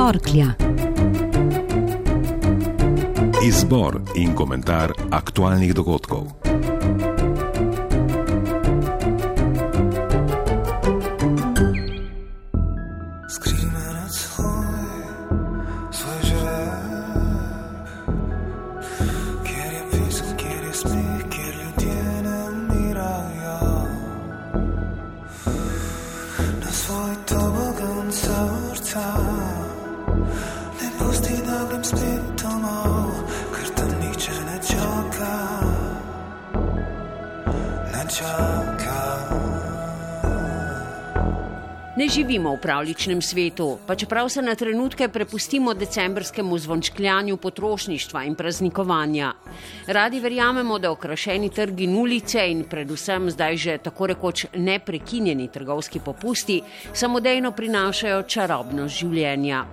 Torklja. Izbor in komentar aktualnih dogodkov. Ne živimo v pravličnem svetu, pa čeprav se na trenutke prepustimo decembrskemu zvončkljanju potrošništva in praznikovanja. Radi verjamemo, da okrašeni trgi in ulice in predvsem zdaj že tako rekoč neprekinjeni trgovski popusti samodejno prinašajo čarobnost življenja.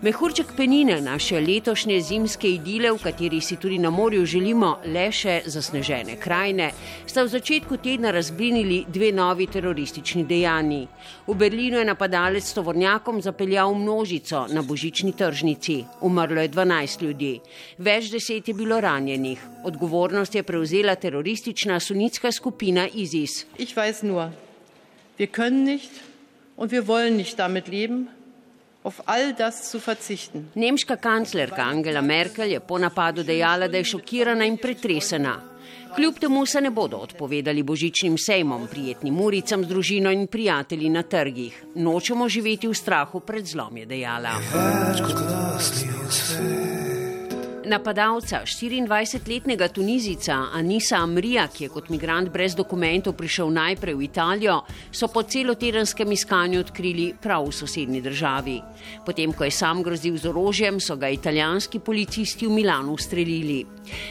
Mehurček penine naše letošnje zimske idile, v kateri si tudi na morju želimo le še zasnežene krajine, sta v začetku tedna razblinili dve novi teroristični dejanji. V Berlinu je napadalec s tovornjakom zapeljal množico na božični tržnici. Umrlo je 12 ljudi, več deset je bilo ranjenih. Odgovornost je prevzela teroristična sunitska skupina ISIS. Ich weiß nur, wir können nicht und wir wollen nicht damit leben, Nemška kanclerka Angela Merkel je po napadu dejala, da je šokirana in pretresena. Kljub temu se ne bodo odpovedali božičnim sejmom, prijetnim uricam z družino in prijatelji na trgih. Nočemo živeti v strahu pred zlom, je dejala. Napadalca, 24-letnega Tunizica Anisa Amrija, ki je kot migrant brez dokumentov prišel najprej v Italijo, so po celotedenskem iskanju odkrili prav v sosednji državi. Potem, ko je sam grozil z orožjem, so ga italijanski policisti v Milanu ustrelili.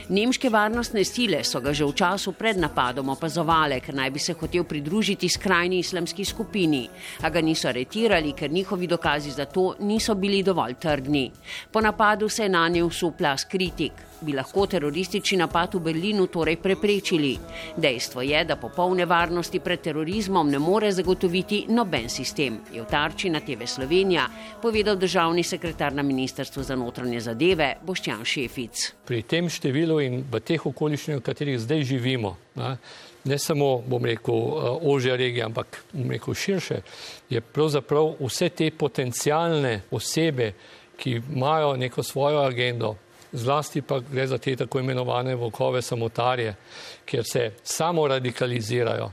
Nemške varnostne sile so ga že v času pred napadom opazovale, ker naj bi se hotel pridružiti skrajni islamski skupini, a ga niso aretirali, ker njihovi dokazi za to niso bili dovolj trdni. Po napadu se je na nje usupla kritik. Bi lahko teroristični napad v Berlinu torej preprečili? Dejstvo je, da popolne varnosti pred terorizmom ne more zagotoviti noben sistem, je v tarči na TV Slovenija povedal državni sekretar na Ministrstvu za notranje zadeve Boštjan Šefic. Pri tem številu in v teh okoliščinah, v katerih zdaj živimo, ne, ne samo, bom rekel, ožja regija, ampak bom rekel širše, je pravzaprav vse te potencijalne osebe, ki imajo neko svojo agendo, zlasti pa gre za te tako imenovane vokove samotarje, kjer se samo radikalizirajo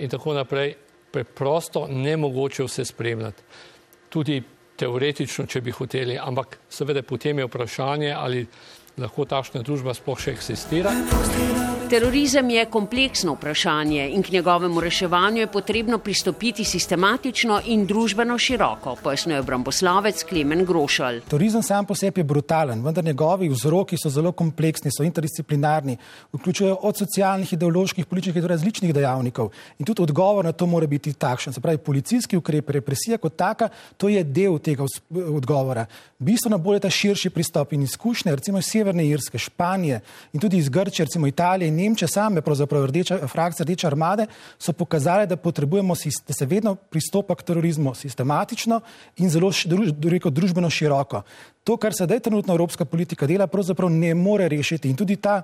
in tako naprej, preprosto nemogoče vse spremljati. Tudi teoretično, če bi hoteli, ampak seveda potem je vprašanje, ali lahko takšna družba sploh še eksistira. Terorizem je kompleksno vprašanje in k njegovemu reševanju je potrebno pristopiti sistematično in družbeno široko, pojasnjuje obramboslovec Klemen Grošal. Terorizem sam po sebi je brutalen, vendar njegovi vzroki so zelo kompleksni, so interdisciplinarni, vključujejo od socialnih, ideoloških, političnih in različnih dejavnikov. In tudi odgovor na to mora biti takšen. Se pravi, policijski ukrep, represija kot taka, to je del tega odgovora. Bistveno bolj je ta širši pristop in izkušnje, recimo iz Severne Irske, Španije in tudi iz Grčije, recimo Italije Nemčije same, pravzaprav rdeča, frakcija Rdeče armade, so pokazali, da da se vedno pristopa k terorizmu sistematično in zelo rekel, družbeno široko. To, kar sedaj trenutno evropska politika dela, pravzaprav ne more rešiti. In tudi ta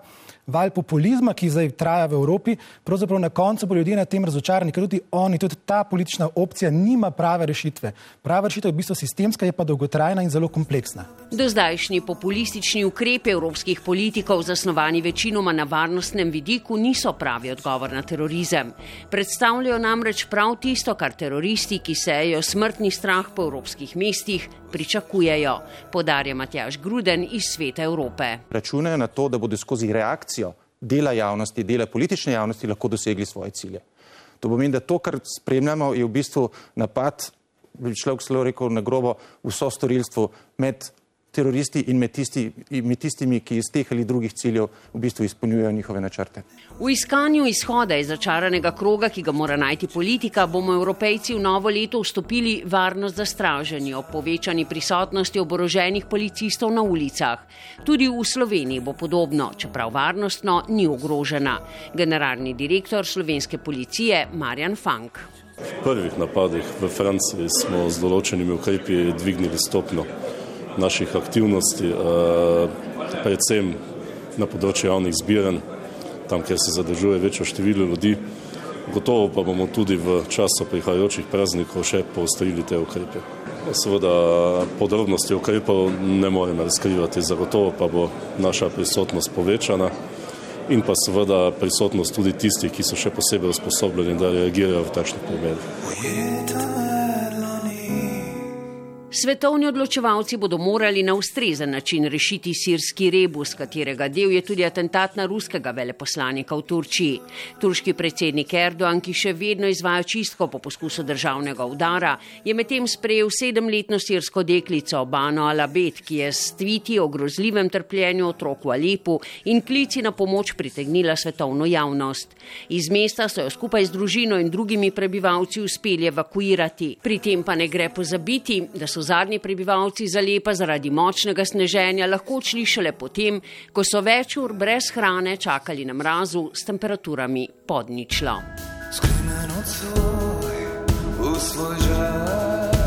val populizma, ki zdaj traja v Evropi, pravzaprav na koncu bo ljudje na tem razočarani, ker tudi oni, tudi ta politična opcija nima prave rešitve. Prava rešitev je v bistvu sistemska, je pa dolgotrajna in zelo kompleksna. Do zdajšnji populistični ukrepi evropskih politikov, zasnovani večinoma na varnostnem vidiku, niso pravi odgovor na terorizem. Predstavljajo namreč prav tisto, kar teroristi, ki sejejo smrtni strah po evropskih mestih, pričakujejo. Podarja Matjaš Gruden iz Sveta Evrope. Računajo na to, da bodo skozi reakcijo dela javnosti, dela politične javnosti lahko dosegli svoje cilje. To pomeni, da to, kar spremljamo, je v bistvu napad, bi človek celo rekel na grobo, vso storilstvo med teroristi in med, tisti, med tistimi, ki iz teh ali drugih ciljev v bistvu izpolnjujejo njihove načrte. V iskanju izhoda iz začaranega kroga, ki ga mora najti politika, bomo evropejci v novo leto vstopili varnost za straženje ob povečani prisotnosti oboroženih policistov na ulicah. Tudi v Sloveniji bo podobno, čeprav varnostno ni ogrožena. Generalni direktor slovenske policije Marjan Fank. V prvih napadih v Franciji smo z določenimi ukrepi dvignili stopno naših aktivnosti, eh, predvsem na področju javnih zbiranj, tam, kjer se zadržuje večjo število ljudi. Gotovo pa bomo tudi v času prihajajočih praznikov še poostrili te ukrepe. Seveda podrobnosti ukrepov ne morem razkrivati, zagotovo pa bo naša prisotnost povečana in pa seveda prisotnost tudi tistih, ki so še posebej usposobljeni, da reagirajo v takšnih primerih. Svetovni odločevalci bodo morali na ustrezen način rešiti sirski rebus, katerega del je tudi atentat na ruskega veleposlanika v Turčiji. Turški predsednik Erdogan, ki še vedno izvaja čistko po poskusu državnega udara, je medtem sprejel sedemletno sirsko deklico Bano Alabet, ki je s tviti o grozljivem trpljenju otrok v Alepu in klici na pomoč pritegnila svetovno javnost. Iz mesta so jo skupaj z družino in drugimi prebivalci uspeli evakuirati. Pri tem pa ne gre pozabiti, da so zadnji prebivalci Zalepa zaradi močnega sneženja lahko odšli šele potem, ko so več ur brez hrane čakali na mrazu s temperaturami pod ničlo. Skrimen od svoj, v svoj žar.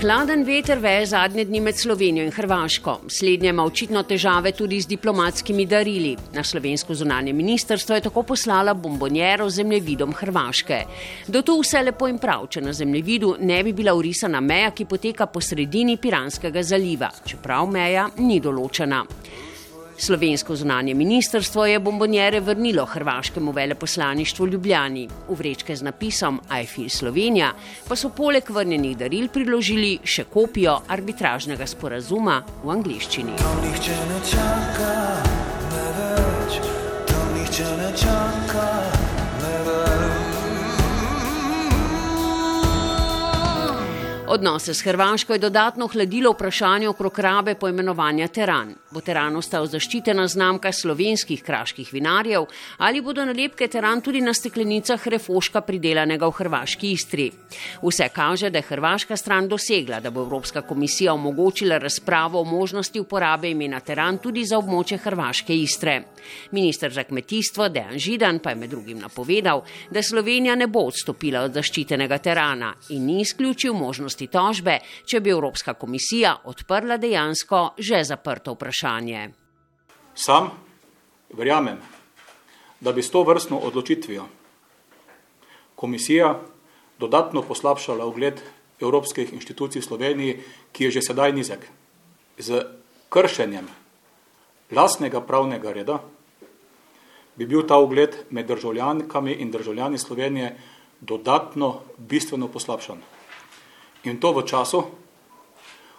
Hladen veter veje zadnje dni med Slovenijo in Hrvaško. Slednje ima očitno težave tudi z diplomatskimi darili. Na slovensko zunanje ministrstvo je tako poslala bombonjero z zemljevidom Hrvaške. Do tu vse lepo in prav, če na zemljevidu ne bi bila urisana meja, ki poteka po sredini Piranskega zaliva, čeprav meja ni določena. Slovensko zunanje ministrstvo je bombonjere vrnilo hrvaškemu veleposlaništvu Ljubljani. V vrečke z napisom I feel Slovenija pa so poleg vrnjenih daril priložili še kopijo arbitražnega sporazuma v angliščini. Tam nihče ne čaka, ne več, tam nihče ne čaka. Odnose s Hrvaško je dodatno hladilo vprašanje okrog rabe poimenovanja Teran. Bo Teran ostal zaščitena znamka slovenskih kraških vinarjev ali bodo nalepke Teran tudi na steklenicah refoška pridelanega v hrvaški istri. Vse kaže, da je hrvaška stran dosegla, da bo Evropska komisija omogočila razpravo o možnosti uporabe imena Teran tudi za območje hrvaške istre. Ministr za kmetijstvo Dejan Židan pa je med drugim napovedal, da Slovenija ne bo odstopila od zaščitenega Terana in ni izključil možnosti možnosti tožbe, če bi Evropska komisija odprla dejansko že zaprto vprašanje. Sam verjamem, da bi s to vrstno odločitvijo komisija dodatno poslabšala ugled evropskih inštitucij v Sloveniji, ki je že sedaj nizek. Z kršenjem lastnega pravnega reda bi bil ta ugled med državljankami in državljani Slovenije dodatno bistveno poslabšan. In to v času,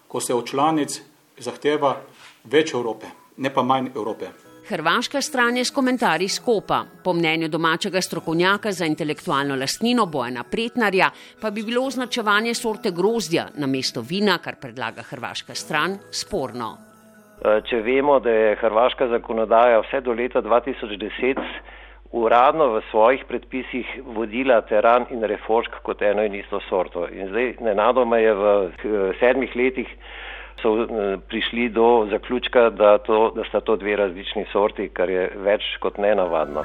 ko se od članic zahteva več Evrope, ne pa manj Evrope. Hrvaška stran je s komentarji skopa. Po mnenju domačega strokovnjaka za intelektualno lastnino Bojana Pretnarja pa bi bilo označevanje sorte grozdja na mesto vina, kar predlaga hrvaška stran, sporno. Če vemo, da je hrvaška zakonodaja vse do leta 2010 uradno v svojih predpisih vodila teran in refošk kot eno in isto sorto. In zdaj nenadoma je v sedmih letih so eh, prišli do zaključka, da, to, da sta to dve različni sorti, kar je več kot nenavadno.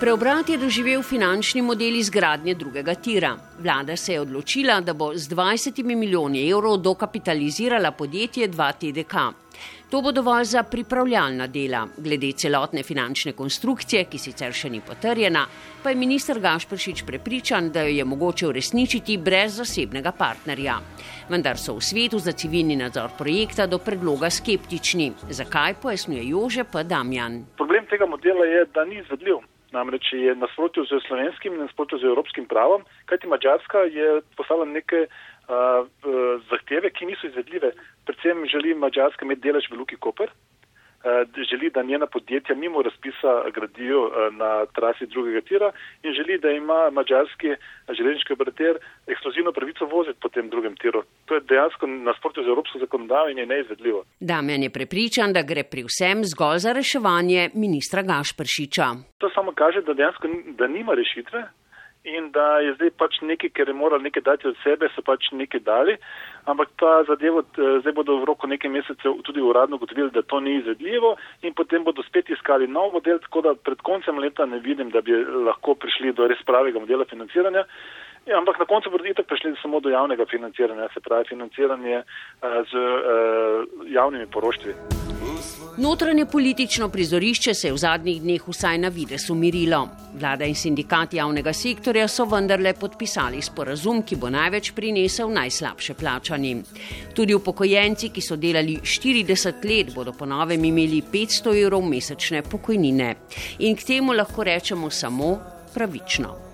Preobrat je doživel finančni model izgradnje drugega tira. Vlada se je odločila, da bo z 20 milijoni evrov dokapitalizirala podjetje 2TDK. To bo dovolj za pripravljalna dela. Glede celotne finančne konstrukcije, ki sicer še ni potrjena, pa je minister Gašpršič prepričan, da jo je mogoče uresničiti brez zasebnega partnerja. Vendar so v svetu za civilni nadzor projekta do predloga skeptični. Zakaj pojasnjuje Jože P. Damjan? Problem tega modela je, da ni izvedljiv. Namreč je nasprotju z slovenskim in nasprotju z evropskim pravom, kajti Mačarska je poslala neke uh, zahteve, ki niso izvedljive. Predvsem želi Mačarska imeti delež v Luki Koper želi, da njena podjetja mimo razpisa gradijo na trasi drugega tira in želi, da ima mađarski železniški operater ekskluzivno pravico voziti po tem drugem tiru. Dejansko nasprotno z evropsko zakonodajo in je neizvedljivo. Damjan je prepričan, da gre pri vsem zgolj za reševanje ministra Gašpršiča. To samo kaže, da dejansko da nima rešitve in da je zdaj pač nekaj, ker je moral nekaj dati od sebe, so pač nekaj dali, ampak ta zadevo zdaj bodo v roku nekaj mesecev tudi uradno gotovili, da to ni izvedljivo in potem bodo spet iskali nov model, tako da pred koncem leta ne vidim, da bi lahko prišli do res pravega modela financiranja. Ja, ampak na koncu bodo itak prišli samo do javnega financiranja, se pravi financiranje uh, z uh, javnimi poroštvi. Notranje politično prizorišče se je v zadnjih dneh vsaj na vides umirilo. Vlada in sindikat javnega sektorja so vendarle podpisali sporazum, ki bo največ prinesel najslabše plačanim. Tudi upokojenci, ki so delali 40 let, bodo po novem imeli 500 evrov mesečne pokojnine. In k temu lahko rečemo samo pravično.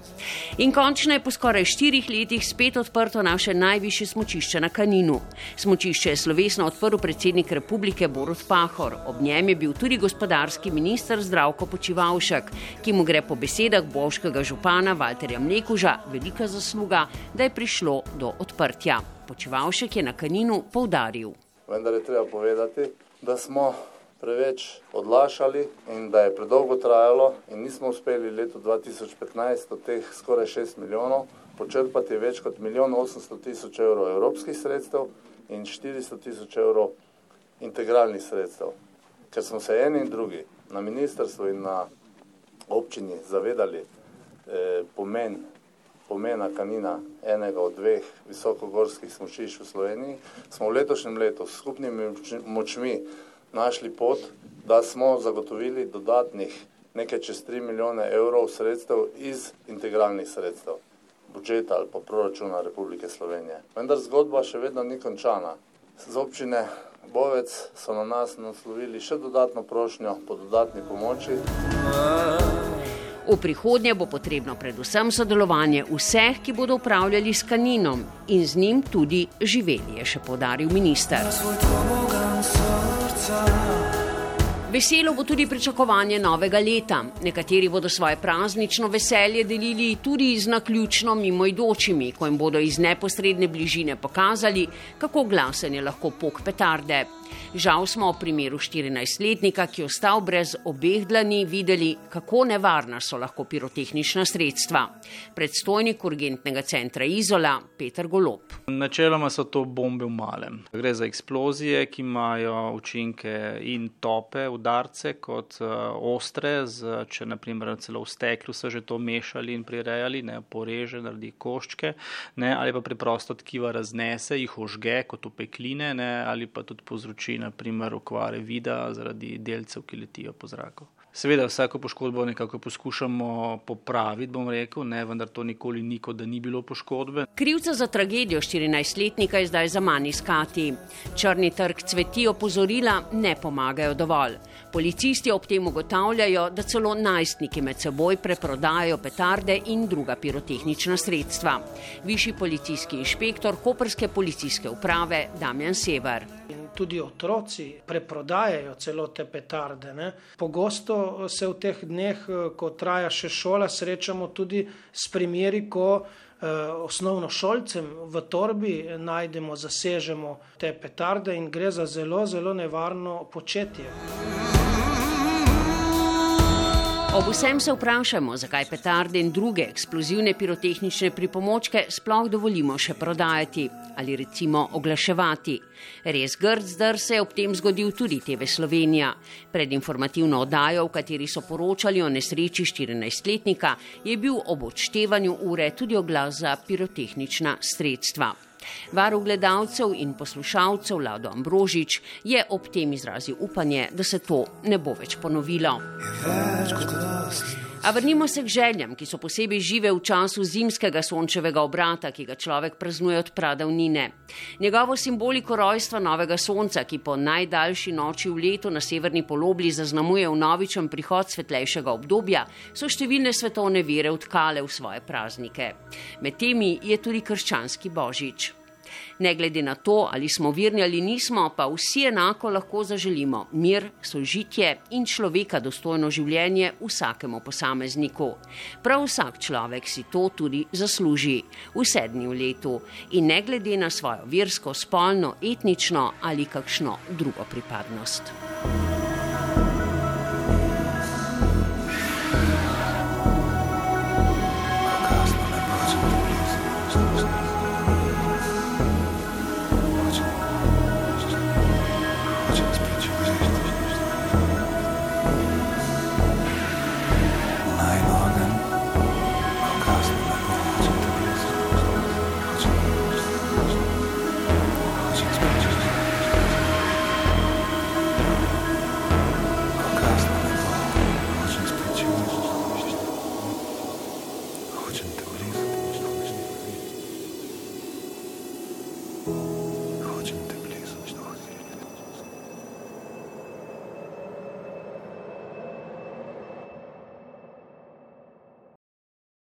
In končno je po skoraj štirih letih spet odprto naše najvišje smočišče na Kaninu. Smočišče je slovesno odprl predsednik republike Borut Pahor. Ob njem je bil tudi gospodarski minister Zdravko Počivalšek, ki mu gre po besedah boškega župana Valterja Mlekuža velika zasluga, da je prišlo do odprtja. Počivalšek je na Kaninu poudaril. Vendar je treba povedati, da smo preveč odlašali in da je predolgo trajalo in nismo uspeli leto 2015 od teh skoraj 6 milijonov počrpati več kot milijon 800 tisoč evrov evropskih sredstev in 400 tisoč evrov integralnih sredstev. Ker smo se eni in drugi na ministrstvu in na občini zavedali eh, pomen, pomena kanina enega od dveh visokogorskih smočišč v Sloveniji, smo v letošnjem letu s skupnimi močmi našli pot, da smo zagotovili dodatnih nekaj čez 3 milijone evrov sredstev iz integralnih sredstev, budžeta ali pa proračuna Republike Slovenije. Vendar zgodba še vedno ni končana. Z občine Bovec so na nas naslovili še dodatno prošnjo po dodatni pomoči. V prihodnje bo potrebno predvsem sodelovanje vseh, ki bodo upravljali s kaninom in z njim tudi živeli, je še podaril minister. Veselo bo tudi pričakovanje novega leta. Nekateri bodo svoje praznično veselje delili tudi z naključno mimoidočimi, ko jim bodo iz neposredne bližine pokazali, kako glasen je lahko pok petarde. Žal smo v primeru 14-letnika, ki je ostal brez obeh dlani, videli, kako nevarna so lahko pirotehnična sredstva. Predstojnik urgentnega centra Izola, Peter Golop. Načeloma so to bombe v malem. Gre za eksplozije, ki imajo učinke in tope, udarce, kot uh, ostre, z, če naprimer celo v steklu so že to mešali in prirejali, ne poreže, naredi koščke, ne, ali pa preprosto tkiva raznese, jih ožge kot upekline, ne, ali pa tudi povzroči povzroči naprimer okvare vida zaradi delcev, ki letijo po zraku. Seveda vsako poškodbo nekako poskušamo popraviti, bom rekel, ne, vendar to nikoli ni, kot da ni bilo poškodbe. Krivca za tragedijo 14-letnika je zdaj za manj iskati. Črni trg cveti opozorila ne pomagajo dovolj. Policisti ob tem ugotavljajo, da celo najstniki med seboj preprodajajo petarde in druga pirotehnična sredstva. Višji policijski inšpektor Koperske policijske uprave Damjan Sever tudi otroci preprodajajo celo te petarde. Ne. Pogosto se v teh dneh, ko traja še šola, srečamo tudi s primeri, ko eh, osnovnošolcem v torbi najdemo, zasežemo te petarde in gre za zelo, zelo nevarno početje. Ob vsem se vprašamo, zakaj petarde in druge eksplozivne pirotehnične pripomočke sploh dovolimo še prodajati ali recimo oglaševati. Res grd zdr se je ob tem zgodil tudi TV Slovenija. Pred informativno oddajo, v kateri so poročali o nesreči 14-letnika, je bil ob odštevanju ure tudi oglas za pirotehnična sredstva. Varuh gledalcev in poslušalcev Lado Ambrožič je ob tem izrazil upanje, da se to ne bo več ponovilo. A vrnimo se k željam, ki so posebej žive v času zimskega sončevega obrata, ki ga človek praznuje od pradavnine. Njegovo simboliko rojstva novega sonca, ki po najdaljši noči v letu na severni polobli zaznamuje v novičem prihod svetlejšega obdobja, so številne svetovne vere vtkale v svoje praznike. Med temi je tudi krščanski božič. Ne glede na to, ali smo virni ali nismo, pa vsi enako lahko zaželimo mir, sožitje in človeka dostojno življenje vsakemu posamezniku. Prav vsak človek si to tudi zasluži v letu in ne glede na svojo versko, spolno, etnično ali kakšno drugo pripadnost.